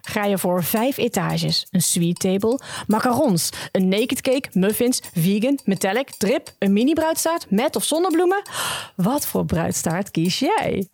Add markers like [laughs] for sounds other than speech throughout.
Ga je voor vijf etages, een sweet table, macarons, een naked cake, muffins, vegan, metallic, drip, een mini bruidstaart met of zonder bloemen? Wat voor bruidstaart kies jij?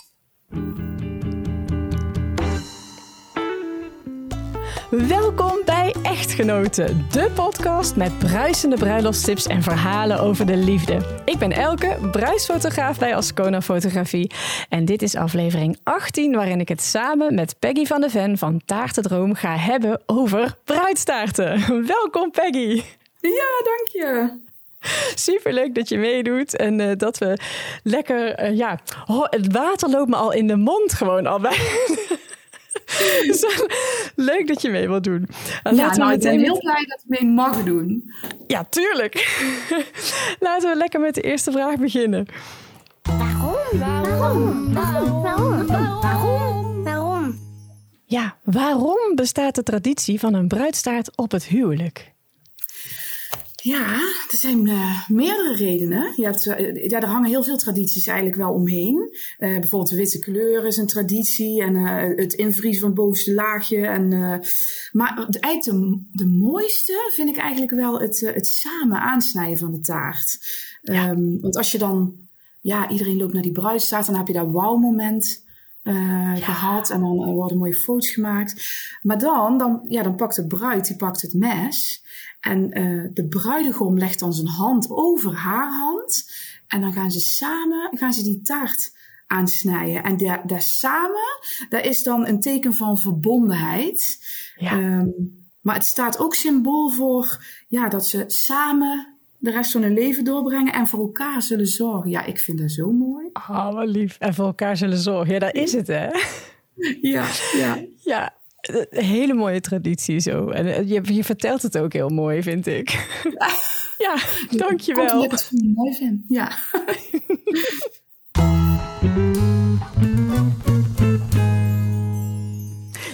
Welkom bij Echtgenoten, de podcast met bruisende bruiloftstips en verhalen over de liefde. Ik ben Elke, bruisfotograaf bij Ascona Fotografie. En dit is aflevering 18, waarin ik het samen met Peggy van de Ven van Taartendroom ga hebben over bruidstaarten. [laughs] Welkom Peggy. Ja, dank je. Superleuk dat je meedoet en uh, dat we lekker, uh, ja, oh, het water loopt me al in de mond gewoon al bij. [laughs] [laughs] leuk dat je mee wilt doen. En ja, nou, ik ben heel blij dat ik mee mag doen. Ja, tuurlijk. [laughs] Laten we lekker met de eerste vraag beginnen. Waarom? Waarom? Waarom? Waarom? Waarom? Waarom? Ja, waarom bestaat de traditie van een bruidstaart op het huwelijk? Ja, er zijn uh, meerdere redenen. Je hebt, uh, ja, er hangen heel veel tradities eigenlijk wel omheen. Uh, bijvoorbeeld de witte kleur is een traditie en het invriezen van het bovenste laagje. En, maar eigenlijk de, de mooiste vind ik eigenlijk wel het, het samen aansnijden van de taart. Ja. Um, want als je dan, ja, iedereen loopt naar die bruidstaart, dan heb je dat wow-moment. Ja. gehad en dan worden mooie foto's gemaakt. Maar dan, dan, ja, dan pakt de bruid, die pakt het mes. En uh, de bruidegom legt dan zijn hand over haar hand. En dan gaan ze samen gaan ze die taart aansnijden. En daar, daar samen, dat is dan een teken van verbondenheid. Ja. Um, maar het staat ook symbool voor ja, dat ze samen de rest van hun leven doorbrengen en voor elkaar zullen zorgen. Ja, ik vind dat zo mooi. Ah, oh, lief. En voor elkaar zullen zorgen. Ja, dat is het, hè? Ja, ja. Ja, een hele mooie traditie zo. En eh, je, je vertelt het ook heel mooi, vind ik. [laughs] Ja, ja dankjewel. Ik het mooi vind, ja.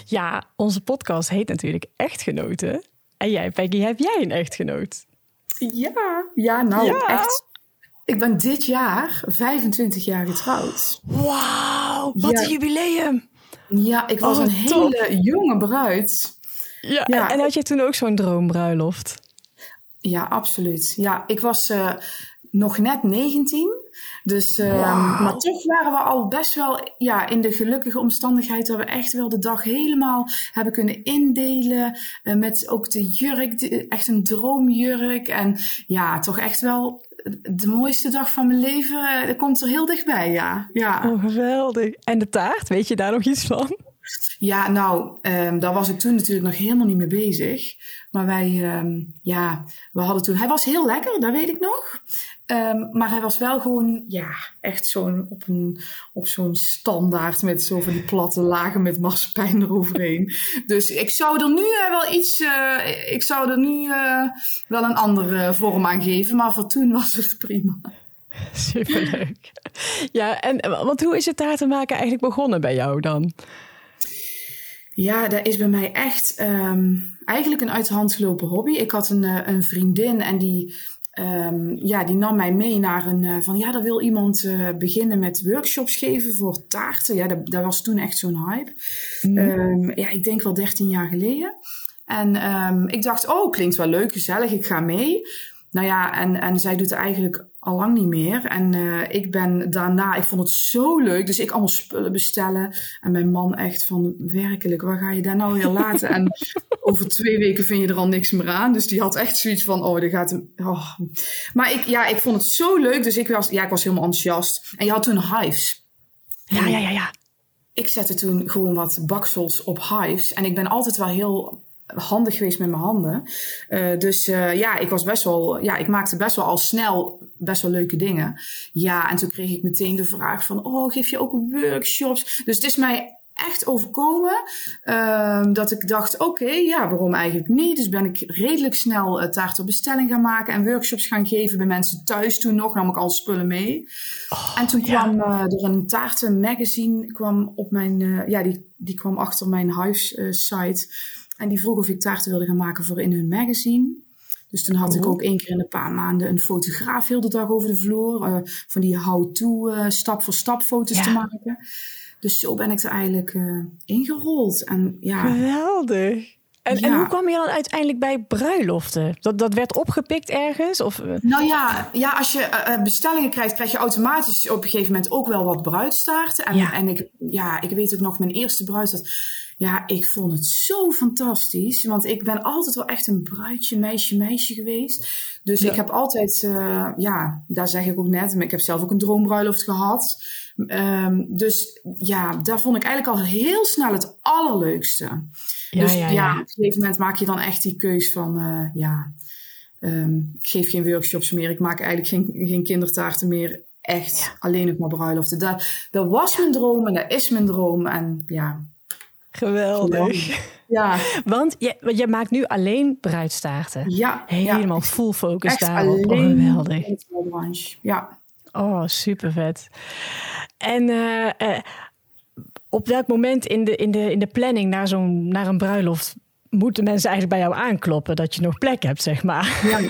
Ja, onze podcast heet natuurlijk Echtgenoten. En jij, Peggy, heb jij een echtgenoot? Ja, ja nou ja. echt. Ik ben dit jaar 25 jaar getrouwd. Wauw, wat een jubileum. Ja, ik was oh, een hele jonge bruid. Ja, ja, en had je toen ook zo'n droombruiloft? Ja, absoluut. Ja, ik was uh, nog net 19. Dus, uh, wow. maar toch waren we al best wel ja, in de gelukkige omstandigheid dat we echt wel de dag helemaal hebben kunnen indelen. Uh, met ook de jurk, echt een droomjurk. En ja, toch echt wel de mooiste dag van mijn leven dat komt er heel dichtbij, ja. ja. Oh, geweldig. En de taart, weet je daar nog iets van? Ja, nou, um, daar was ik toen natuurlijk nog helemaal niet mee bezig. Maar wij, um, ja, we hadden toen... Hij was heel lekker, dat weet ik nog. Um, maar hij was wel gewoon, ja, echt zo'n op, een, op zo'n standaard met zo van die platte lagen met marsepein eroverheen. [laughs] dus ik zou er nu uh, wel iets, uh, ik zou er nu uh, wel een andere vorm aan geven. Maar voor toen was het prima. [laughs] Superleuk. Ja, en want hoe is het daar te maken eigenlijk begonnen bij jou dan? Ja, dat is bij mij echt um, eigenlijk een uit de hand gelopen hobby. Ik had een, een vriendin en die Um, ja, die nam mij mee naar een uh, van ja, daar wil iemand uh, beginnen met workshops geven voor taarten. Ja, dat, dat was toen echt zo'n hype. Mm. Um, ja, ik denk wel 13 jaar geleden. En um, ik dacht, oh, klinkt wel leuk, gezellig, ik ga mee. Nou ja, en, en zij doet het eigenlijk al lang niet meer. En uh, ik ben daarna, ik vond het zo leuk. Dus ik allemaal spullen bestellen. En mijn man echt van, werkelijk, waar ga je daar nou weer [laughs] laten? en over twee weken vind je er al niks meer aan. Dus die had echt zoiets van, oh, dat gaat... Oh. Maar ik, ja, ik vond het zo leuk. Dus ik was, ja, ik was helemaal enthousiast. En je had toen Hives. Ja, ja, ja, ja. Ik zette toen gewoon wat baksels op Hives. En ik ben altijd wel heel handig geweest met mijn handen. Uh, dus uh, ja, ik was best wel, ja, ik maakte best wel al snel best wel leuke dingen. Ja, en toen kreeg ik meteen de vraag van, oh, geef je ook workshops? Dus het is mij echt overkomen uh, dat ik dacht, oké, okay, ja, waarom eigenlijk niet? Dus ben ik redelijk snel uh, taart op bestelling gaan maken en workshops gaan geven bij mensen thuis toen nog, nam ik al spullen mee. Oh, en toen kwam er een taarten magazine kwam op mijn, ja, die, die kwam achter mijn huissite. En die vroeg of ik taarten wilde gaan maken voor in hun magazine. Dus toen had ik oh. ook één keer in een paar maanden een fotograaf heel de dag over de vloer. Uh, van die how-to uh, stap voor stap foto's ja. te maken. Dus zo ben ik er eigenlijk uh, ingerold. En, ja. Geweldig. En, en, hoe kwam je dan uiteindelijk bij bruiloften? Dat, dat werd opgepikt ergens? Of? Eh? Nou ja, ja als je bestellingen krijgt, krijg je automatisch op een gegeven moment ook wel wat bruidstaarten. En, en ik, ja, ik weet ook nog, mijn eerste bruidstaart ja, ik vond het zo fantastisch. Want ik ben altijd wel echt een bruidje, meisje, meisje geweest. Dus ik heb altijd, uh, ja, daar zeg ik ook net. Maar ik heb zelf ook een droombruiloft gehad. Um, dus ja, daar vond ik eigenlijk al heel snel het allerleukste. Ja, dus ja, ja, op een gegeven moment maak je dan echt die keus van, uh, ja, um, ik geef geen workshops meer. Ik maak eigenlijk geen, geen kindertaarten meer. Echt alleen nog maar bruiloften. Dat, dat was mijn droom en dat is mijn droom. En ja, Geweldig. Ja. Want je, je maakt nu alleen bruidstaarten. Ja. Helemaal full focus daarop. Oh, geweldig. Ja. Oh, super vet. En uh, uh, op welk moment in de, in de, in de planning naar, zo'n, naar een bruiloft moeten mensen eigenlijk bij jou aankloppen dat je nog plek hebt, zeg maar? Ja.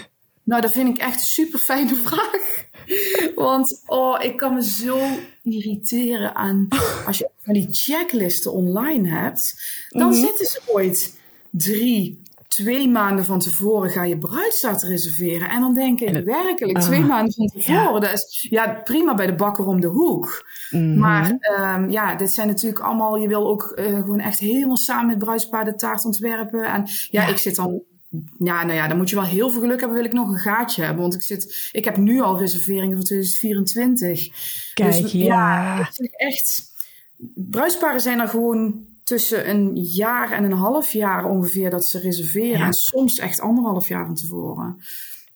Nou, dat vind ik echt een super fijne vraag. [laughs] Want oh, ik kan me zo irriteren aan [laughs] als je van die checklisten online hebt, dan mhm. zitten ze ooit drie, twee maanden van tevoren ga je bruidstaat reserveren. En dan denk ik werkelijk twee ah, maanden van tevoren. Ja. Dat is ja, prima bij de bakker om de hoek. Mhm. Maar um, ja, dit zijn natuurlijk allemaal, je wil ook uh, gewoon echt helemaal samen met bruidspaar de taart ontwerpen. En ja, ja, ik zit dan ja, nou ja, dan moet je wel heel veel geluk hebben. Wil ik nog een gaatje hebben? Want ik zit, ik heb nu al reserveringen voor 2024. Kijk, dus, ja. ja echt. Bruidsparen zijn er gewoon tussen een jaar en een half jaar ongeveer dat ze reserveren. En soms echt anderhalf jaar van tevoren.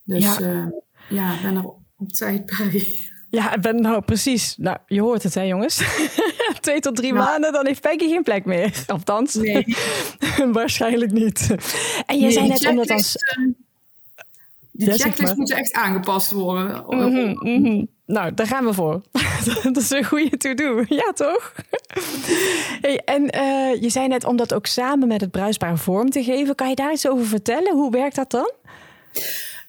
Dus ja, uh, ja ben er op tijd bij. Ja, ben, nou precies. Nou, je hoort het hè jongens. [laughs] Twee tot drie maanden, dan heeft Peggy geen plek meer. Althans, nee. [laughs] waarschijnlijk niet. En je zei net omdat als... Die checklist moet echt aangepast worden. Mm -hmm, Nou, daar gaan we voor. [laughs] dat is een goede to-do. Ja, toch? hey, en uh, je zei net om dat ook samen met het bruisbaar vorm te geven. Kan je daar iets over vertellen? Hoe werkt dat dan?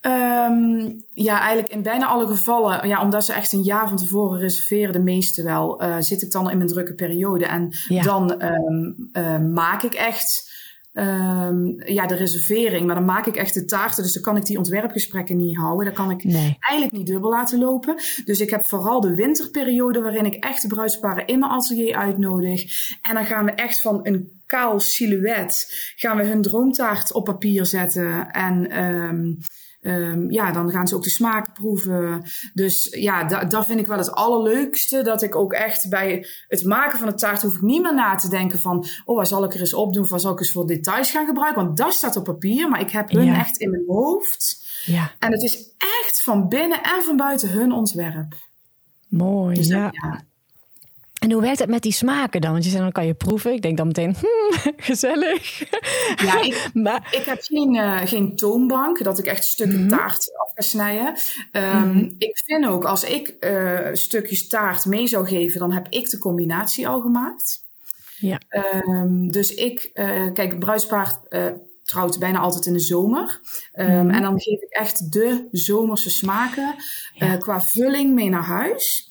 Um, ja, eigenlijk in bijna alle gevallen, ja, omdat ze echt een jaar van tevoren reserveren, de meeste wel, uh, zit ik dan in mijn drukke periode. En ja. dan um, uh, maak ik echt um, ja, de reservering, maar dan maak ik echt de taarten. Dus dan kan ik die ontwerpgesprekken niet houden. Dan kan ik nee. eigenlijk niet dubbel laten lopen. Dus ik heb vooral de winterperiode waarin ik echt de bruidsparen in mijn atelier uitnodig. En dan gaan we echt van een kaal silhouet, gaan we hun droomtaart op papier zetten. En Um, ja, dan gaan ze ook de smaak proeven. Dus ja, dat vind ik wel het allerleukste. Dat ik ook echt bij het maken van de taart hoef ik niet meer na te denken van... oh, waar zal ik er eens op doen? Waar zal ik eens voor details gaan gebruiken? Want dat staat op papier, maar ik heb hun echt in mijn hoofd. Ja. En het is echt van binnen en van buiten hun ontwerp. Mooi, dus ja. ja. En hoe werkt het met die smaken dan? Want je zegt dan kan je proeven. Ik denk dan meteen, hmm, [laughs] gezellig. Ja, ik, [laughs] maar... ik heb geen, uh, geen toonbank, dat ik echt stukken mm taart af ga snijden. Um, mm Ik vind ook, als ik uh, stukjes taart mee zou geven, dan heb ik de combinatie al gemaakt. Ja. Um, dus ik, uh, kijk, bruispaard trouwt bijna altijd in de zomer. Um, mm En dan geef ik echt de zomerse smaken ja. qua vulling mee naar huis.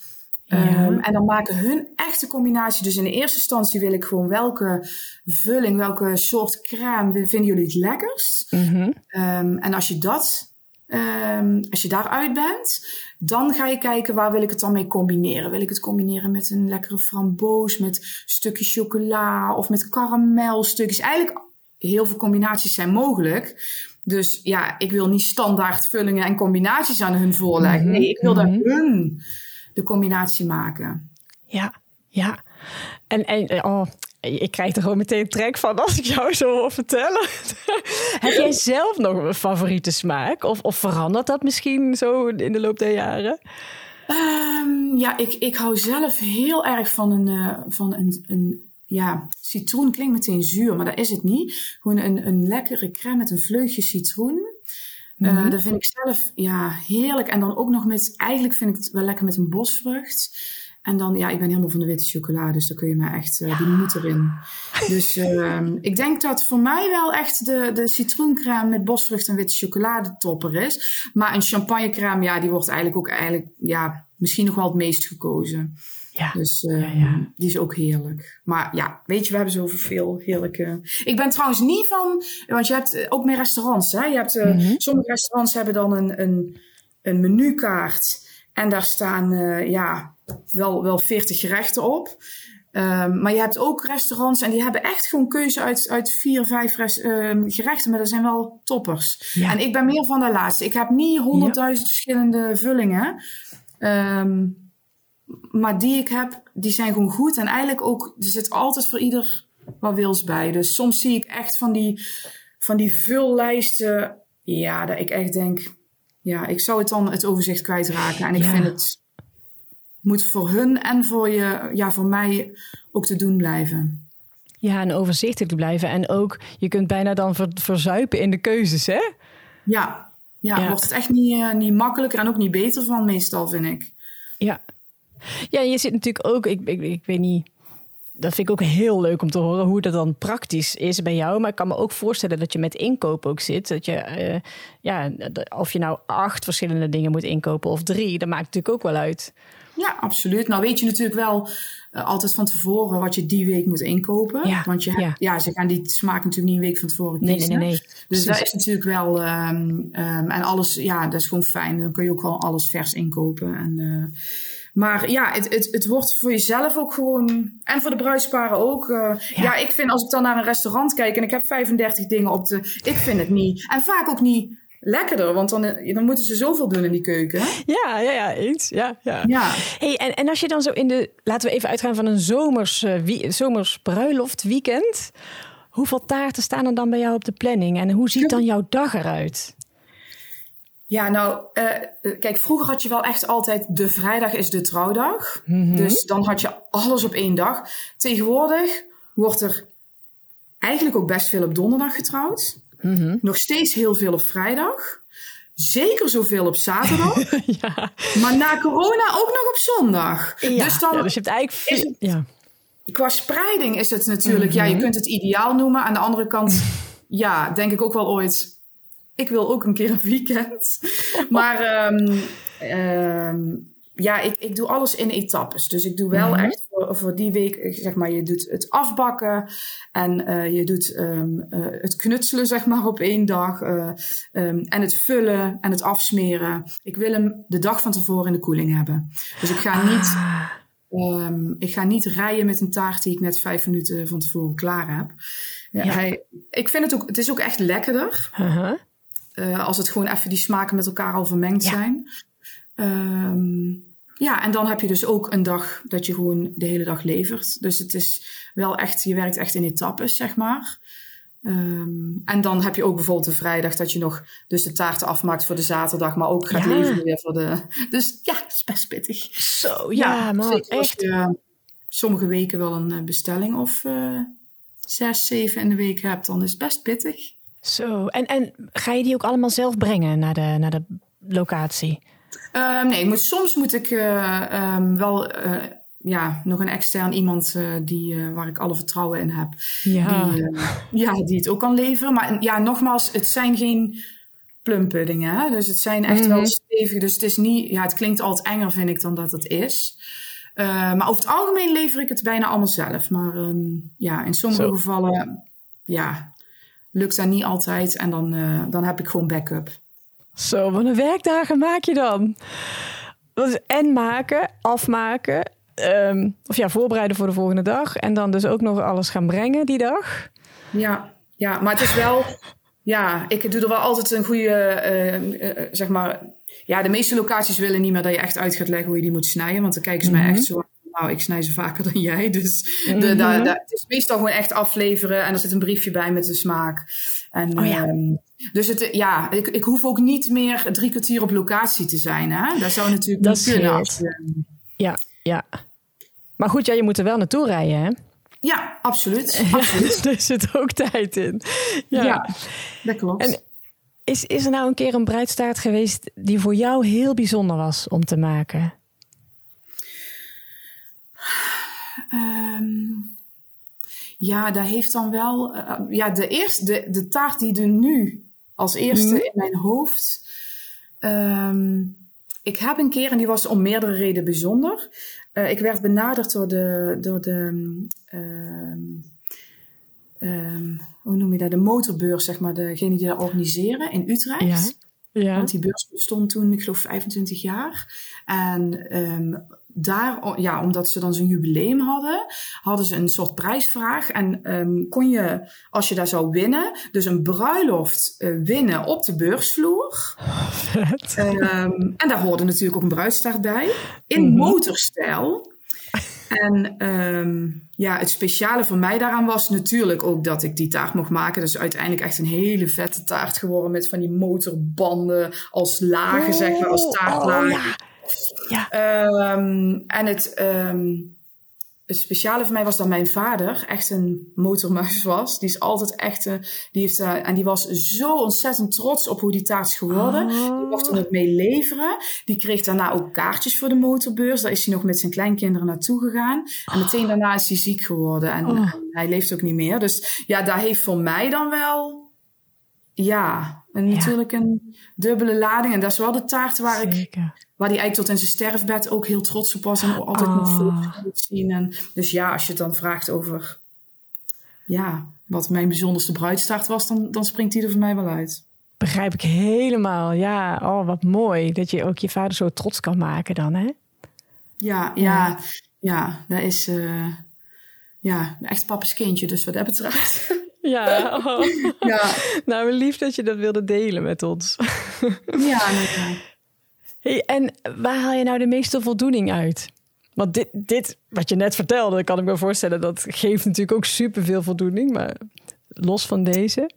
Um, en dan maken hun echte combinatie. Dus in de eerste instantie wil ik gewoon welke vulling, welke soort crème vinden jullie het lekkerst. Mm -hmm. um, en als je dat, um, als je daaruit bent, dan ga je kijken waar wil ik het dan mee combineren. Wil ik het combineren met een lekkere framboos, met stukjes chocola of met karamelstukjes. Eigenlijk heel veel combinaties zijn mogelijk. Dus ja, ik wil niet standaard vullingen en combinaties aan hun voorleggen. Mhm. Nee, ik wil daar mm -hmm. hun de combinatie maken. Ja, ja. En, en oh, ik krijg er gewoon meteen trek van als ik jou zo wil vertellen. [laughs] Heb jij zelf nog een favoriete smaak? Of, of verandert dat misschien zo in de loop der jaren? Um, ja, ik, ik hou zelf heel erg van een, uh, van een, een ja, citroen. Klinkt meteen zuur, maar dat is het niet. Gewoon een, een lekkere crème met een vleugje citroen. Mm -hmm. dat vind ik zelf ja, heerlijk. En dan ook nog met, eigenlijk vind ik het wel lekker met een bosvrucht. En dan, ja, ik ben helemaal van de witte chocolade, dus dan kun je me echt, uh, die moet erin. Dus uh, ik denk dat voor mij wel echt de, de citroencrème met bosvrucht en witte chocolade topper is. Maar een champagnecrème, ja, die wordt eigenlijk ook eigenlijk, ja, misschien nog wel het meest gekozen. Ja. Dus uh, Ja, ja. die is ook heerlijk. Maar ja, weet je, we hebben zoveel heerlijke. Ik ben trouwens niet van. Want je hebt eh, ook meer restaurants. Hè? Je hebt, eh, Mhm. Sommige restaurants hebben dan een, een, een menukaart. En daar staan eh, ja, wel, wel 40 gerechten op. Ehm, maar je hebt ook restaurants en die hebben echt gewoon keuze uit, uit vier, vijf res- ehm, gerechten. Maar dat zijn wel toppers. Ja. En ik ben meer van de laatste. Ik heb niet honderdduizend verschillende vullingen. Ehm, maar die ik heb, die zijn gewoon goed. En eigenlijk ook, er zit altijd voor ieder wat wils bij. Dus soms zie ik echt van die, van die vullijsten. Ja, dat ik echt denk, ja, ik zou het dan het overzicht kwijtraken. En ik Ja. vind het moet voor hun en voor je, ja, voor mij ook te doen blijven. Ja, en overzichtelijk blijven. En ook, je kunt bijna dan ver- verzuipen in de keuzes, hè? Ja, ja, Ja. wordt het echt niet, eh, niet makkelijker en ook niet beter van meestal, vind ik. Ja. Ja, je zit natuurlijk ook, ik, ik, ik weet niet, dat vind ik ook heel leuk om te horen hoe dat dan praktisch is bij jou. Maar ik kan me ook voorstellen dat je met inkoop ook zit. Dat je, eh, ja, of je nou acht verschillende dingen moet inkopen of drie, dat maakt natuurlijk ook wel uit. Ja, absoluut. Nou weet je natuurlijk wel eh, altijd van tevoren wat je die week moet inkopen. Ja, Want je hebt, ja. ja. ze gaan die smaak natuurlijk niet een week van tevoren Nee, nee, kiezen. nee, nee. Dus Precies. dat is natuurlijk wel... ehm, ehm, en alles, ja, dat is gewoon fijn. Dan kun je ook gewoon alles vers inkopen. En, eh, maar ja, het, het, het wordt voor jezelf ook gewoon... En voor de bruidsparen ook. eh, Ja. ja. ik vind als ik dan naar een restaurant kijk... en ik heb 35 dingen op de... Ik vind het niet... En vaak ook niet lekkerder. Want dan, eh, dan moeten ze zoveel doen in die keuken. Ja, ja, ja, eens. Ja, ja. Ja. Hey, en, en als je dan zo in de, laten we even uitgaan van een zomers, eh, wie, zomers bruiloft weekend. Hoeveel taarten staan er dan bij jou op de planning? En hoe ziet dan jouw dag eruit? Ja, nou, eh, eh, kijk, vroeger had je wel echt altijd de vrijdag is de trouwdag. Dus dan had je alles op één dag. Tegenwoordig wordt er eigenlijk ook best veel op donderdag getrouwd. Nog steeds heel veel op vrijdag. Zeker zoveel op zaterdag. [laughs] ja. maar na corona ook nog op zondag. Ja, Dus dan ja, dus je hebt eigenlijk veel- ja. qua spreiding is het natuurlijk, ja, je kunt het ideaal noemen. Aan de andere kant, ja, denk ik ook wel ooit, ik wil ook een keer een weekend. [laughs] Maar ehm, ehm, ja, ik, ik doe alles in etappes. Dus ik doe wel echt voor, voor die week, zeg maar, je doet het afbakken en eh, je doet ehm, eh, het knutselen, zeg maar, op één dag. eh, en het vullen en het afsmeren. Ik wil hem de dag van tevoren in de koeling hebben. Dus ik ga niet... Ah, Ehm, ik ga niet rijden met een taart die ik net vijf minuten van tevoren klaar heb. Ja, Ja. Hij, ik vind het ook, het is ook echt lekkerder uh-huh. Eh, als het gewoon even die smaken met elkaar al vermengd Ja. zijn. Ehm, ja, en dan heb je dus ook een dag dat je gewoon de hele dag levert. Dus het is wel echt, je werkt echt in etappes, zeg maar. Ehm, en dan heb je ook bijvoorbeeld de vrijdag dat je nog dus de taarten afmaakt voor de zaterdag, maar ook gaat Ja. leveren weer voor de. Dus ja, het is best pittig. Zo, ja, man, zeker als echt. je sommige weken wel een eh, bestelling of eh, zes, zeven in de week hebt, dan is het best pittig. Zo, en, en ga je die ook allemaal zelf brengen naar de, naar de locatie? Ehm, nee, moet, soms moet ik eh, ehm, wel eh, ja, nog een extern iemand eh, die, waar ik alle vertrouwen in heb. Ja. Die, ja, die het ook kan leveren. Maar ja, nogmaals, het zijn geen plumpuddingen. Hè? Dus het zijn echt Mhm. wel stevig. Dus het is niet, ja, het klinkt altijd enger, vind ik, dan dat het is. Maar over het algemeen lever ik het bijna allemaal zelf. Maar ehm, ja, in sommige Zo. gevallen, ja, lukt dat niet altijd. En dan, eh, dan heb ik gewoon backup. Zo, wat een werkdagen maak je dan? Dat is en maken, afmaken, ehm, of ja, voorbereiden voor de volgende dag. En dan dus ook nog alles gaan brengen die dag. Ja, ja, maar het is wel. Ja, ik doe er wel altijd een goede. eh, eh, zeg maar. Ja, de meeste locaties willen niet meer dat je echt uit gaat leggen hoe je die moet snijden. Want dan kijken ze mij echt zo. Nou, ik snij ze vaker dan jij. Dus de, da- da- het is meestal gewoon echt afleveren. En er zit een briefje bij met de smaak. En, Oh ja. ehm, dus het, ja, ik, ik hoef ook niet meer drie kwartier op locatie te zijn. Hè? Dat zou natuurlijk Dat kunnen. Als Ja, ja. Maar goed, ja, je moet er wel naartoe rijden, hè? ja, absoluut. [laughs] absoluut. er zit ook tijd in. Ja. Ja, dat klopt. En is, is er nou een keer een bruidstaart geweest die voor jou heel bijzonder was om te maken? Ehm, ja, daar heeft dan wel. eh, ja, de, eerste, de, de taart die er nu als eerste Mhm. in mijn hoofd. ehm, ik heb een keer, en die was om meerdere redenen bijzonder. Eh, ik werd benaderd door de. Door de ehm, hoe noem je dat? De motorbeurs, zeg maar. Degene die dat organiseren in Utrecht. Ja. Ja. Want die beurs bestond toen, ik geloof, 25 jaar. En daar, ja, omdat ze dan zo'n jubileum hadden, hadden ze een soort prijsvraag. En ehm, kon je, als je daar zou winnen, dus een bruiloft eh, winnen op de beursvloer. Vet. Ehm, en daar hoorde natuurlijk ook een bruidstaart bij. In Mhm. motorstijl. En ehm, ja, het speciale voor mij daaraan was natuurlijk ook dat ik die taart mocht maken. Dus uiteindelijk echt een hele vette taart geworden met van die motorbanden als lagen, zeg maar, als Oh, taartlagen. ja. Ja. Ehm, en het, ehm, het speciale voor mij was dat mijn vader echt een motormuis was. Die is altijd echt, eh, die heeft, eh, en die was zo ontzettend trots op hoe die taart is geworden. Die mocht er nog mee leveren. Die kreeg daarna ook kaartjes voor de motorbeurs. Daar is hij nog met zijn kleinkinderen naartoe gegaan. En meteen daarna is hij ziek geworden. En, Oh. en hij leeft ook niet meer. Dus ja, daar heeft voor mij dan wel, ja, een, Ja. natuurlijk een dubbele lading. En dat is wel de taart waar ik. Waar hij eigenlijk tot in zijn sterfbed ook heel trots op was. En altijd Ah. nog moet zien. En, dus ja, als je het dan vraagt over... Ja, wat mijn bijzonderste bruidstaart was... Dan, dan springt die er voor mij wel uit. Begrijp ik helemaal. Ja, oh, wat mooi dat je ook je vader zo trots kan maken dan, hè? Ja, ja, ja. dat is... eh, ja, echt papa's kindje. Dus wat dat betreft... [laughs] Ja, oh. ja, [laughs] nou lief dat je dat wilde delen met ons. ja, nee, ja. [laughs] Hey, en waar haal je nou de meeste voldoening uit? Want dit, dit, wat je net vertelde, kan ik me voorstellen, dat geeft natuurlijk ook superveel voldoening. Maar los van deze.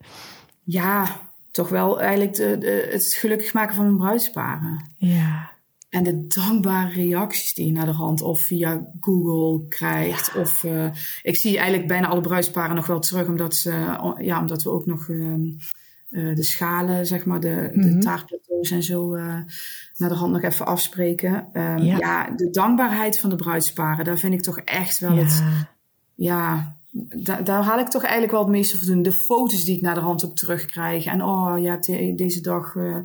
ja, toch wel eigenlijk de, de- het gelukkig maken van mijn bruidsparen. Ja, En de dankbare reacties die je naar de hand of via Google krijgt. Of eh, ik zie eigenlijk bijna alle bruidsparen nog wel terug, omdat, ze, ja, omdat we ook nog ehm, eh, de schalen, zeg maar, de, de Mhm. taartplateaus en zo eh, naar de hand nog even afspreken. Ehm, Ja. ja. de dankbaarheid van de bruidsparen, daar vind ik toch echt wel het. ja. Ja, da- daar haal ik toch eigenlijk wel het meeste voldoening. De foto's die ik naar de hand ook terugkrijg. En oh, je hebt de- deze dag eh,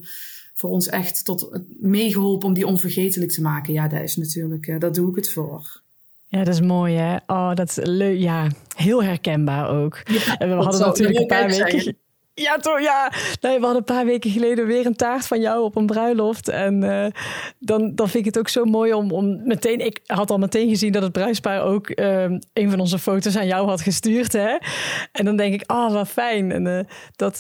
voor ons echt tot meegeholpen om die onvergetelijk te maken. Ja, dat is natuurlijk, daar doe ik het voor. ja, dat is mooi hè. Oh, dat is leuk. Ja, heel herkenbaar ook. en we dat hadden natuurlijk een paar weken... Ja, toch? Ja. Nee, we hadden een paar weken geleden weer een taart van jou op een bruiloft. En eh, dan, dan vind ik het ook zo mooi om, om meteen... Ik had al meteen gezien dat het bruidspaar ook eh, een van onze foto's aan jou had gestuurd. Hè? En dan denk ik, oh, wat fijn. En eh, dat,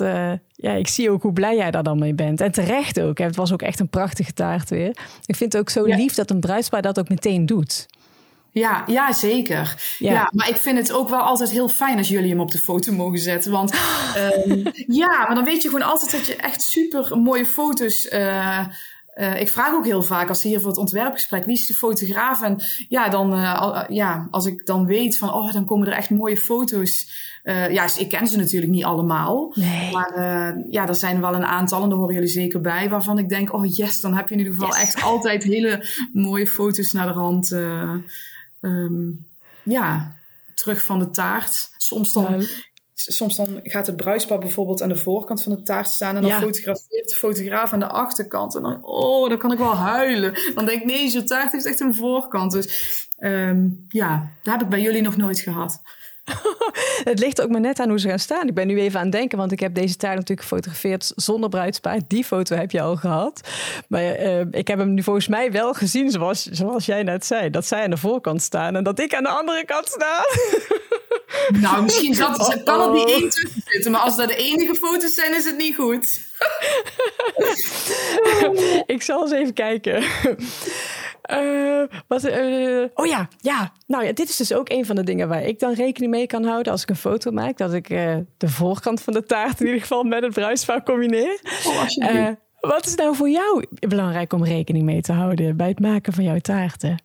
ja, ik zie ook hoe blij jij daar dan mee bent. En terecht ook. Hè? Het was ook echt een prachtige taart weer. Ik vind het ook zo Ja. lief dat een bruidspaar dat ook meteen doet. Ja, ja, zeker. Ja. Ja. maar ik vind het ook wel altijd heel fijn als jullie hem op de foto mogen zetten. Want [gasps] ehm, ja, maar dan weet je gewoon altijd dat je echt super mooie foto's. eh, eh, ik vraag ook heel vaak als ze hier voor het ontwerpgesprek, wie is de fotograaf? En ja, dan, eh, ja, als ik dan weet van, oh, dan komen er echt mooie foto's. Ja, ik ken ze natuurlijk niet allemaal. Nee. Maar ja, er zijn wel een aantal, en daar horen jullie zeker bij, waarvan ik denk, oh yes, dan heb je in ieder geval Yes. echt altijd hele mooie foto's naar de hand. Eh, ehm, ja, terug van de taart. Soms dan, Ja. soms dan gaat het bruidspaar bijvoorbeeld aan de voorkant van de taart staan en dan Ja. fotografeert de fotograaf aan de achterkant. En dan, oh, dan kan ik wel huilen. Dan denk ik, nee, zo'n taart heeft echt een voorkant. Dus ehm, ja, dat heb ik bij jullie nog nooit gehad. [laughs] Het ligt ook maar net aan hoe ze gaan staan. Ik ben nu even aan het denken, want ik heb deze taart natuurlijk gefotografeerd zonder bruidspaar. Die foto heb je al gehad. Maar eh, ik heb hem nu volgens mij wel gezien, zoals, zoals jij net zei. Dat zij aan de voorkant staan en dat ik aan de andere kant sta. [laughs] Nou, misschien zat, kan er niet Oh. één tussen zitten, maar als dat de enige foto's zijn, is het niet goed. [laughs] ik zal eens even kijken. Eh, wat, eh, oh ja, ja. Nou ja, dit is dus ook een van de dingen waar ik dan rekening mee kan houden als ik een foto maak. Dat ik eh, de voorkant van de taart in ieder geval met het bruidspaar combineer. Oh, alsjeblieft. Wat is nou voor jou belangrijk om rekening mee te houden bij het maken van jouw taarten?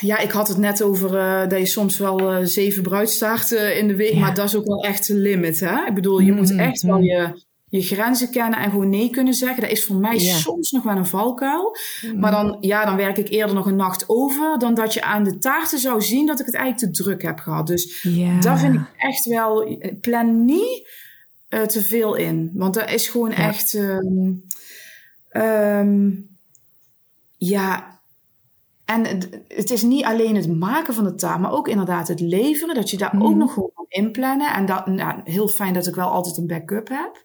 Ja, ik had het net over dat je soms wel zeven bruidstaarten in de week, Ja. maar dat is ook wel echt de limit, hè? Ik bedoel, je moet Mhm, echt wel mhm. je, je grenzen kennen en gewoon nee kunnen zeggen. Dat is voor mij soms nog wel een valkuil. Maar Mhm. dan, ja, dan werk ik eerder nog een nacht over dan dat je aan de taarten zou zien dat ik het eigenlijk te druk heb gehad. Dus daar vind ik echt wel, plan niet eh, te veel in. Want dat is gewoon Ja. echt, ehm, ehm, ja. En het, is niet alleen het maken van de taart, maar ook inderdaad het leveren. Dat je daar ook Mhm. nog gewoon kan inplannen. En dat, nou, heel fijn dat ik wel altijd een backup heb.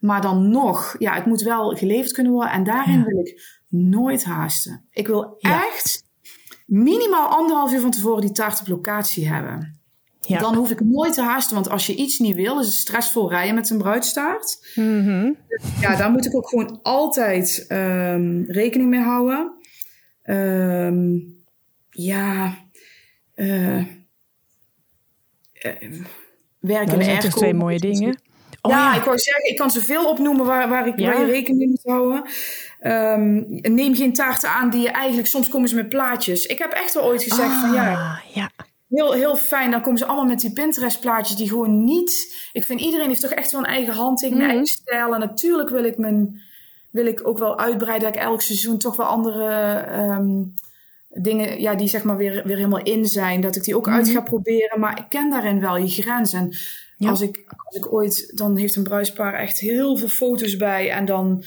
Maar dan nog, ja, het moet wel geleverd kunnen worden. En daarin Ja. wil ik nooit haasten. Ik wil Ja. echt minimaal anderhalf uur van tevoren die taart op locatie hebben. Ja. Dan hoef ik nooit te haasten, want als je iets niet wil, is het stressvol rijden met een bruidstaart. Mhm. Ja, daar moet ik ook gewoon altijd ehm, rekening mee houden. Ehm, ja, eh, eh, werken Nou, dat zijn twee mooie dingen. Oh, ja, ja. ik wou zeggen, ik kan zoveel opnoemen waar, waar, ik, Ja. waar je rekening mee moet houden. Ehm, neem geen taarten aan die je eigenlijk, soms komen ze met plaatjes. Ik heb echt wel ooit gezegd van ja, Ah, ja. Heel, heel fijn. Dan komen ze allemaal met die Pinterest-plaatjes die gewoon niet. Ik vind iedereen heeft toch echt wel een eigen handtekening, een Mhm. eigen stijl. En natuurlijk wil ik, mijn, wil ik ook wel uitbreiden dat ik elk seizoen toch wel andere ehm, dingen, ja, die zeg maar weer, weer helemaal in zijn. Dat ik die ook uit ga proberen. Maar ik ken daarin wel je grens. Ja. als, ik, als ik ooit, dan heeft een bruidspaar echt heel veel foto's bij. En dan,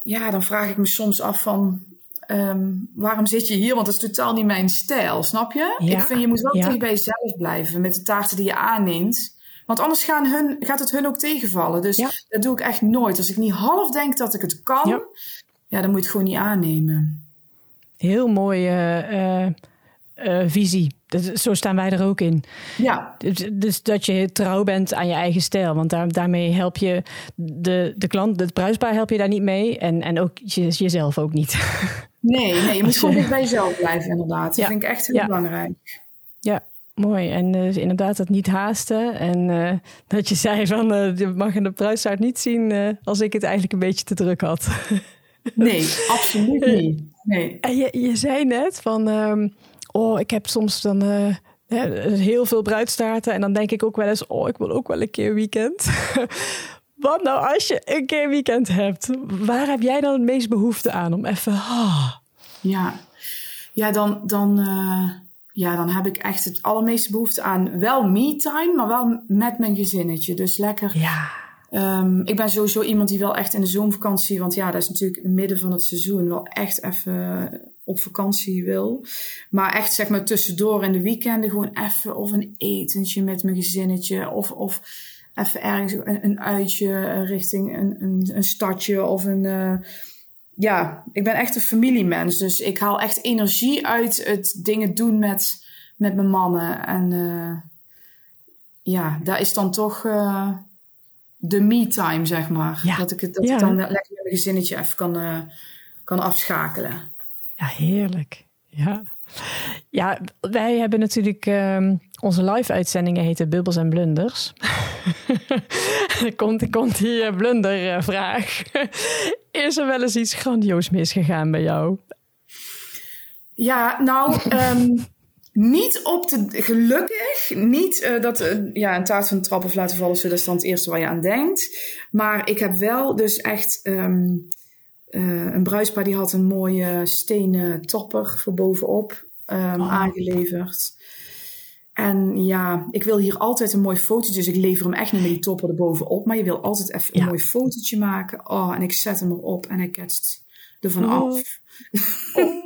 ja, dan vraag ik me soms af van. ehm, waarom zit je hier? Want dat is totaal niet mijn stijl, snap je? Ja, Ik vind je moet wel ja. dicht bij jezelf blijven met de taarten die je aanneemt. Want anders gaan hun, gaat het hun ook tegenvallen. Dus Ja. dat doe ik echt nooit. Als ik niet half denk dat ik het kan, Ja. dan moet je het gewoon niet aannemen. Heel mooie eh, eh, visie. Dat, zo staan wij er ook in. Ja, Dus, dus dat je trouw bent aan je eigen stijl. Want daar, daarmee help je de, de klant, het bruisbaar help je daar niet mee. En, en ook je, jezelf ook niet. [laughs] nee, nee, je moet gewoon dicht bij jezelf blijven, inderdaad. Dat Ja. vind ik echt heel Ja. belangrijk. Ja, mooi. En eh, inderdaad dat niet haasten. En eh, dat je zei van, je mag in de niet zien als ik het eigenlijk een beetje te druk had. [laughs] Nee, absoluut niet. Nee. En je, je zei net van, ehm, oh, ik heb soms dan eh, heel veel bruidstaarten. En dan denk ik ook wel eens, oh, ik wil ook wel een keer weekend. [laughs] Wat nou als je een keer weekend hebt? Waar heb jij dan het meest behoefte aan om even... ah, Ja, ja dan, dan, eh, ja, dan heb ik echt het allermeeste behoefte aan wel me-time, maar wel met mijn gezinnetje. Dus lekker. ja, Ehm, ik ben sowieso iemand die wel echt in de zomervakantie, want ja, dat is natuurlijk het midden van het seizoen, wel echt even op vakantie wil. Maar echt zeg maar tussendoor in de weekenden gewoon even of een etentje met mijn gezinnetje of, of even ergens een, een uitje richting een, een, een stadje of een... eh, ja, ik ben echt een familiemens. Dus ik haal echt energie uit het dingen doen met, met mijn mannen. En eh, ja, daar is dan toch eh, de me-time, zeg maar. Ja. Dat ik, het, dat Ja. ik dan lekker met mijn gezinnetje even kan, eh, kan afschakelen. ja, heerlijk. Ja. ja, wij hebben natuurlijk... ehm, onze live-uitzendingen heten Bubbels en Blunders. Er [laughs] komt, komt die eh, blundervraag. [laughs] Is er wel eens iets grandioos misgegaan bij jou? Ja, nou, ehm, niet op de. Gelukkig, niet eh, dat eh, ja, een taart van de trap of laten vallen, dat is dan het eerste waar je aan denkt. Maar ik heb wel dus echt. ehm, eh, een bruispaar die had een mooie stenen topper voor bovenop ehm, Oh. aangeleverd. En ja, ik wil hier altijd een mooi fotootje. Dus ik lever hem echt niet met die topper erbovenop. Maar je wil altijd even een mooi fotootje maken. Oh, en ik zet hem erop en hij ketst er van Oh. af. [laughs]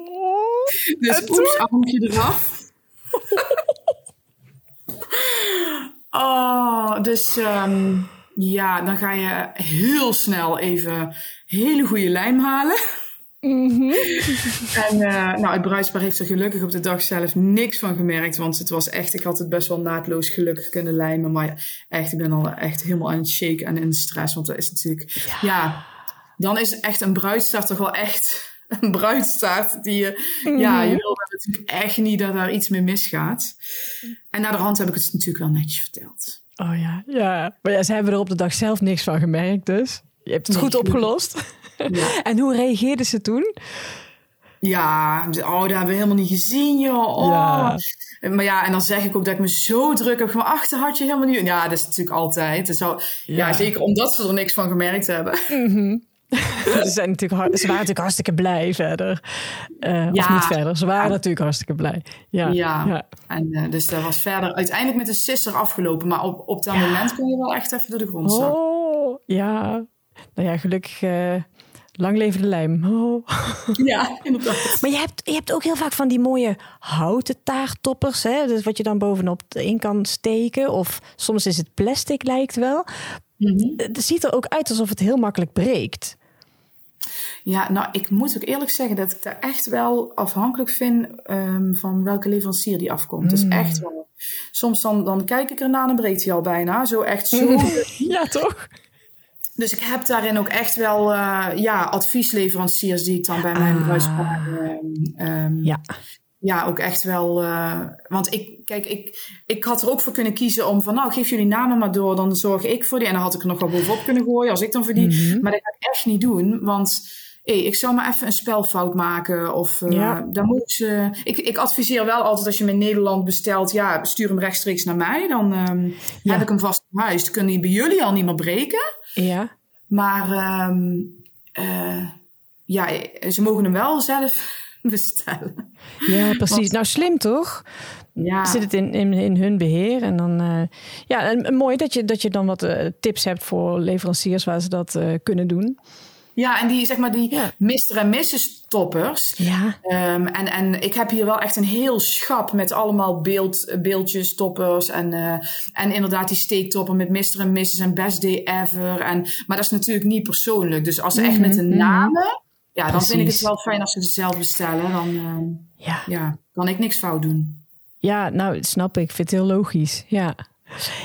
Dus En oeps, armpje eraf. [laughs] oh, dus ehm, ja, dan ga je heel snel even hele goede lijm halen. Mhm. En eh, nou, het bruidspaar heeft er gelukkig op de dag zelf niks van gemerkt. Want het was echt, ik had het best wel naadloos gelukkig kunnen lijmen. Maar echt, ik ben al echt helemaal aan het shaken en in stress. Want dat is natuurlijk, ja, dan is echt een bruidstaart toch wel echt een bruidstaart die je, ja, je wil natuurlijk echt niet dat daar iets mee misgaat. En naar de hand heb ik het natuurlijk wel netjes verteld. Oh ja, ja. Maar ja, ze hebben er op de dag zelf niks van gemerkt, dus je hebt het Nee, goed opgelost. Ja. [laughs] En hoe reageerden ze toen? Ja, oh, dat hebben we helemaal niet gezien, joh. Oh. Ja. Maar ja, en dan zeg ik ook dat ik me zo druk heb gemaakt. Ach, had je helemaal niet. Ja, dat is natuurlijk altijd. Al, ja. zeker omdat ze er niks van gemerkt hebben. [laughs] ze, zijn natuurlijk, ze waren natuurlijk hartstikke blij verder. Uh, ja. Of niet verder. Ze waren natuurlijk hartstikke blij. Ja. ja. En uh, dus dat was verder uiteindelijk met de sisser afgelopen. Maar op, op dat moment kon je wel echt even door de grond zakken. Oh, ja. Nou ja, gelukkig. Uh, lang leven de lijm. Oh. [laughs] Ja, inderdaad. Maar je hebt, je hebt ook heel vaak van die mooie houten taarttoppers. Hè? Dus wat je dan bovenop in kan steken. Of soms is het plastic, lijkt wel. Mm -hmm. Het ziet er ook uit alsof het heel makkelijk breekt. Ja, nou, ik moet ook eerlijk zeggen dat ik daar echt wel afhankelijk vind um, van welke leverancier die afkomt. Mm. Dus echt wel. Soms dan, dan kijk ik ernaar en breekt hij al bijna. Zo echt zo. [laughs] ja, toch? Dus ik heb daarin ook echt wel uh, ja, adviesleveranciers die ik dan bij mijn. Ah. Um, ja ja, ook echt wel. Uh, want ik, kijk, ik, ik had er ook voor kunnen kiezen om van, nou, geef jullie namen maar door, dan zorg ik voor die. En dan had ik er nog wel bovenop kunnen gooien als ik dan voor die. Mm -hmm. Maar dat ga ik echt niet doen, want hey, ik zou maar even een spelfout maken. Of uh, ja. dan moet ze. Ik, ik adviseer wel altijd als je hem in Nederland bestelt, ja, stuur hem rechtstreeks naar mij. Dan um, ja. heb ik hem vast in huis. Dan kunnen die bij jullie al niet meer breken. Ja. Maar um, uh, ja, ze mogen hem wel zelf [laughs] bestellen. Ja, precies. Want, nou, slim toch? Ja. Zit het in, in, in hun beheer. En dan, uh, ja, en, mooi dat je, dat je dan wat uh, tips hebt voor leveranciers waar ze dat uh, kunnen doen. Ja, en die, zeg maar, die ja. Mr. en Mrs. toppers. Ja. Um, en, en ik heb hier wel echt een heel schap met allemaal beeld, beeldjes, toppers. En, uh, en inderdaad die steektopper met Mr. en Mrs. en Best Day Ever. En, maar dat is natuurlijk niet persoonlijk. Dus als ze echt met een namen ja, dan vind ik het wel fijn als ze het zelf bestellen. Dan uh, ja. ja. kan ik niks fout doen. Ja, nou, snap ik. Ik vind het heel logisch. Ja.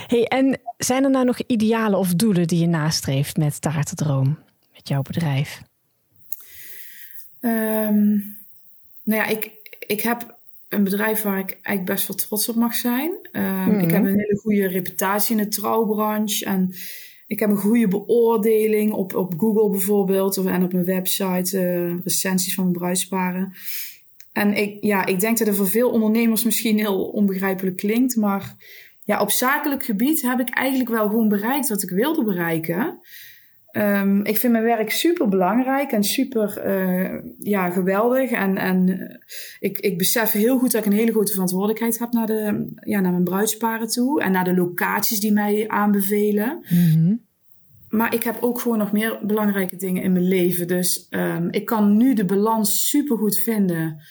Hey, en zijn er nou nog idealen of doelen die je nastreeft met Taartendroom? Met jouw bedrijf? Um, nou ja, ik, ik heb een bedrijf waar ik eigenlijk best wel trots op mag zijn. Um, mm-hmm. Ik heb een hele goede reputatie in de trouwbranche. En ik heb een goede beoordeling op, op Google bijvoorbeeld of, en op mijn website, uh, recensies van mijn. En ik, ja, ik denk dat het voor veel ondernemers misschien heel onbegrijpelijk klinkt, maar ja, op zakelijk gebied heb ik eigenlijk wel gewoon bereikt wat ik wilde bereiken. Um, ik vind mijn werk super belangrijk en super uh, ja, geweldig. En, en ik, ik besef heel goed dat ik een hele grote verantwoordelijkheid heb naar, de, ja, naar mijn bruidsparen toe. En naar de locaties die mij aanbevelen. Mm-hmm. Maar ik heb ook gewoon nog meer belangrijke dingen in mijn leven. Dus um, ik kan nu de balans super goed vinden.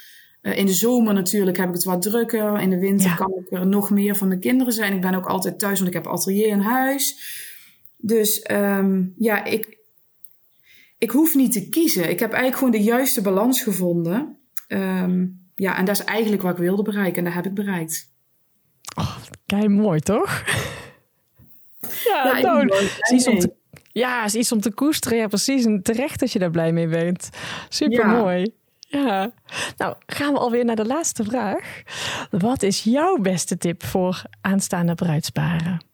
Uh, in de zomer natuurlijk heb ik het wat drukker. In de winter ja. kan ik er nog meer van mijn kinderen zijn. Ik ben ook altijd thuis, want ik heb atelier in huis. Dus um, ja, ik, ik hoef niet te kiezen. Ik heb eigenlijk gewoon de juiste balans gevonden. Um, ja, en dat is eigenlijk wat ik wilde bereiken. En dat heb ik bereikt. Oh, kei mooi, toch? ja, ja nou, is iets om te, ja, is iets om te koesteren. Ja, precies. En terecht dat je daar blij mee bent. Super mooi. Ja. ja. Nou, gaan we alweer naar de laatste vraag. Wat is jouw beste tip voor aanstaande bruidsparen?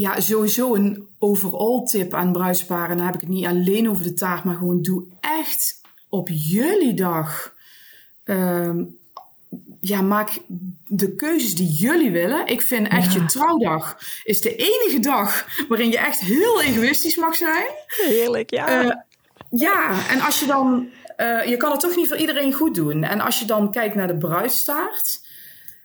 Ja, sowieso een overall tip aan bruidsparen. Dan heb ik het niet alleen over de taart, maar gewoon doe echt op jullie dag. Um, ja, maak de keuzes die jullie willen. Ik vind echt ja. je trouwdag is de enige dag waarin je echt heel egoïstisch mag zijn. Heerlijk, ja. Uh, ja, en als je dan, uh, je kan het toch niet voor iedereen goed doen. En als je dan kijkt naar de bruidstaart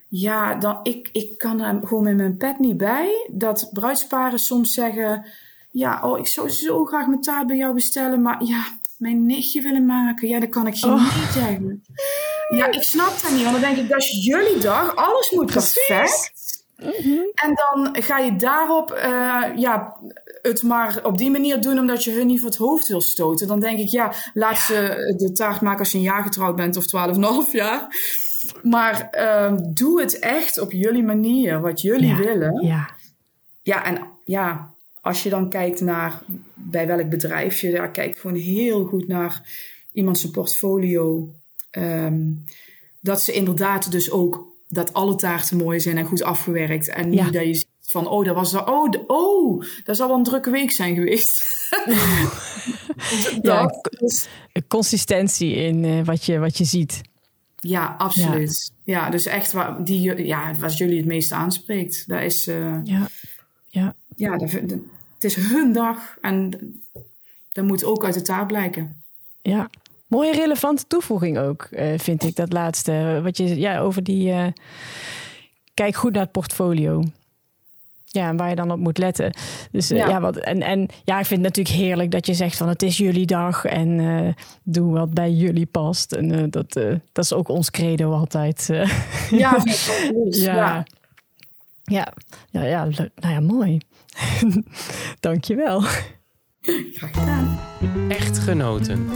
ja, dan, ik, ik kan er gewoon met mijn pet niet bij. Dat bruidsparen soms zeggen... Ja, oh, ik zou zo graag mijn taart bij jou bestellen. Maar ja, mijn nichtje willen maken. Ja, dat kan ik oh. niet zeggen. Ja, ik snap dat niet. Want dan denk ik, dat is jullie dag. Alles moet perfect. Mm -hmm. En dan ga je daarop uh, ja, het maar op die manier doen omdat je hun niet voor het hoofd wil stoten. Dan denk ik, ja, laat ze de taart maken als je een jaar getrouwd bent of twaalf en half jaar. Maar uh, doe het echt op jullie manier, wat jullie ja, willen. Ja. ja, en ja, als je dan kijkt naar bij welk bedrijf je, ja, kijk gewoon heel goed naar iemand zijn portfolio. Um, dat ze inderdaad dus ook, dat alle taarten mooi zijn en goed afgewerkt. En niet ja. dat je ziet van, oh, dat was, oh, de, oh, dat zal wel een drukke week zijn geweest. [laughs] [laughs] ja, consistentie in uh, wat, je, wat je ziet. Ja, absoluut. Ja, dus echt waar, die, ja, wat jullie het meest aanspreekt. Dat is, uh, ja, ja. ja dat, dat, het is hun dag en dat moet ook uit de taal blijken. Ja, mooie relevante toevoeging ook, uh, vind ik, dat laatste. Wat je, ja, over die, uh, kijk goed naar het portfolio. Ja, en waar je dan op moet letten. Dus uh, ja. ja, wat, en, en ja, ik vind het natuurlijk heerlijk dat je zegt van het is jullie dag en uh, doe wat bij jullie past. En uh, dat, dat is ook ons credo altijd. [laughs] Ja, ja. Ja, ja, ja, nou ja, mooi. [laughs] Dankjewel. Graag gedaan. Echtgenoten.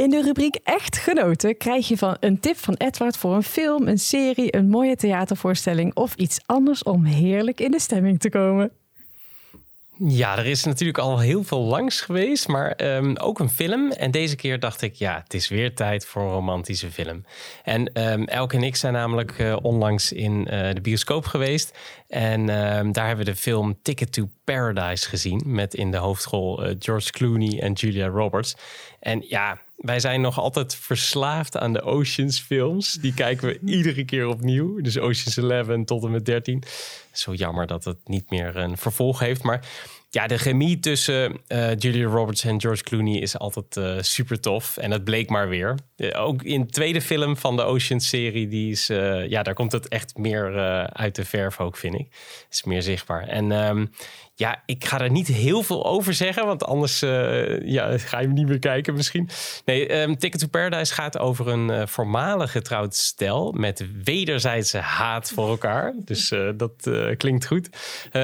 In de rubriek Echtgenoten krijg je van een tip van Edward voor een film, een serie, een mooie theatervoorstelling of iets anders om heerlijk in de stemming te komen. Ja, er is natuurlijk al heel veel langs geweest, maar um, ook een film. En deze keer dacht ik, ja, het is weer tijd voor een romantische film. En um, Elke en ik zijn namelijk uh, onlangs in uh, de bioscoop geweest. En um, daar hebben we de film Ticket to Paradise gezien. Met in de hoofdrol uh, George Clooney en Julia Roberts. En ja, wij zijn nog altijd verslaafd aan de Oceans films. Die kijken we [laughs] iedere keer opnieuw. Dus Oceans 11 tot en met 13. Zo jammer dat het niet meer een vervolg heeft. Maar ja, de chemie tussen uh, Julia Roberts en George Clooney is altijd uh, super tof. En dat bleek maar weer. Uh, ook in de tweede film van de Oceans serie, die is, ja, daar komt het echt meer uit de verf ook, vind ik. Is meer zichtbaar. En um, ja, ik ga er niet heel veel over zeggen, want anders uh, ja, ga je hem niet meer kijken misschien. Nee, um, Ticket to Paradise gaat over een uh, voormalig getrouwd stel met wederzijdse haat voor elkaar. Dus uh, dat klinkt goed.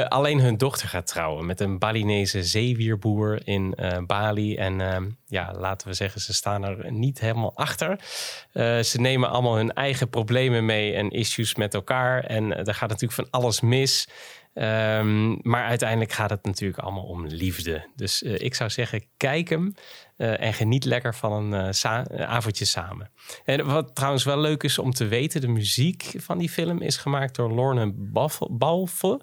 alleen hun dochter gaat trouwen met een Balinese zeewierboer in Bali. En ehm, ja, laten we zeggen, ze staan er niet helemaal achter. ze nemen allemaal hun eigen problemen mee en issues met elkaar. En er gaat natuurlijk van alles mis. Um, maar uiteindelijk gaat het natuurlijk allemaal om liefde. Dus uh, ik zou zeggen, kijk hem uh, en geniet lekker van een uh, sa avondje samen. En wat trouwens wel leuk is om te weten, de muziek van die film is gemaakt door Lorne Balfe.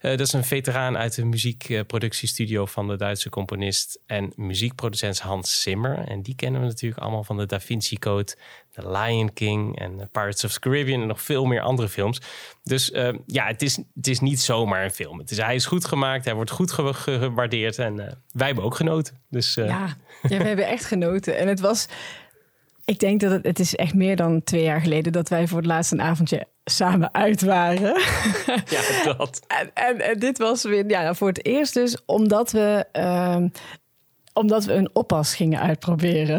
Dat is een veteraan uit de muziekproductiestudio van de Duitse componist en muziekproducent Hans Zimmer. En die kennen we natuurlijk allemaal van de Da Vinci Code, The Lion King en Pirates of the Caribbean en nog veel meer andere films. Dus uh, ja, het is, het is niet zomaar een film. Het is, hij is goed gemaakt, hij wordt goed ge gewaardeerd en uh, wij hebben ook genoten. Dus, ja, we hebben echt genoten. En het was, ik denk dat het, het is echt meer dan twee jaar geleden dat wij voor het laatst een avondje samen uit waren. [laughs] Ja, dat. [laughs] en, en, en, dit was weer ja, voor het eerst dus omdat we, ehm, omdat we een oppas gingen uitproberen.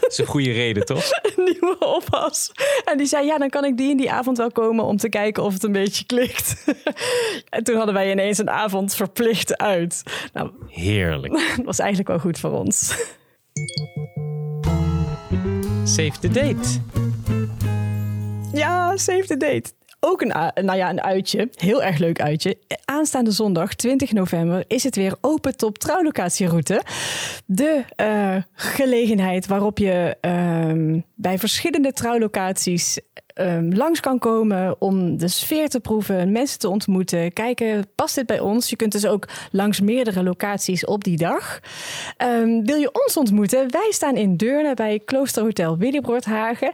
Dat is een goede reden, toch? [laughs] Een nieuwe oppas. En die zei, ja, dan kan ik die in die avond wel komen om te kijken of het een beetje klikt. en toen hadden wij ineens een avond verplicht uit. Nou, Heerlijk. Dat was eigenlijk wel goed voor ons. Save the date. Ja, save the date ook een, nou ja, een uitje. Heel erg leuk uitje. Aanstaande zondag 20 november is het weer Open Top Trouwlocatieroute. De uh, gelegenheid waarop je uh, bij verschillende trouwlocaties um, langs kan komen om de sfeer te proeven, mensen te ontmoeten. Kijken, past dit bij ons? Je kunt dus ook langs meerdere locaties op die dag. Um, wil je ons ontmoeten? Wij staan in Deurne bij Kloosterhotel Willibrordhagen.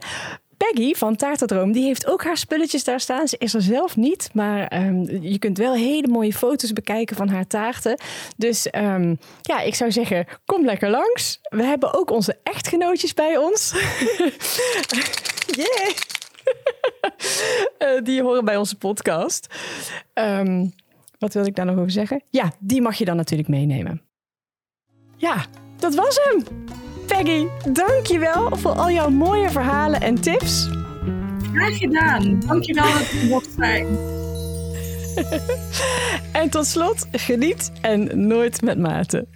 Peggy van Taarterdroom, die heeft ook haar spulletjes daar staan. Ze is er zelf niet, maar um, je kunt wel hele mooie foto's bekijken van haar taarten. Dus ja, ik zou zeggen, kom lekker langs. We hebben ook onze echtgenootjes bij ons. [laughs] yeah! Uh, [laughs] die horen bij onze podcast. Um, wat wil ik daar nog over zeggen? Ja, die mag je dan natuurlijk meenemen. Ja, dat was hem. Peggy, dankjewel voor al jouw mooie verhalen en tips. Graag gedaan. Dankjewel dat je mocht zijn. [laughs] en tot slot, geniet en nooit met mate.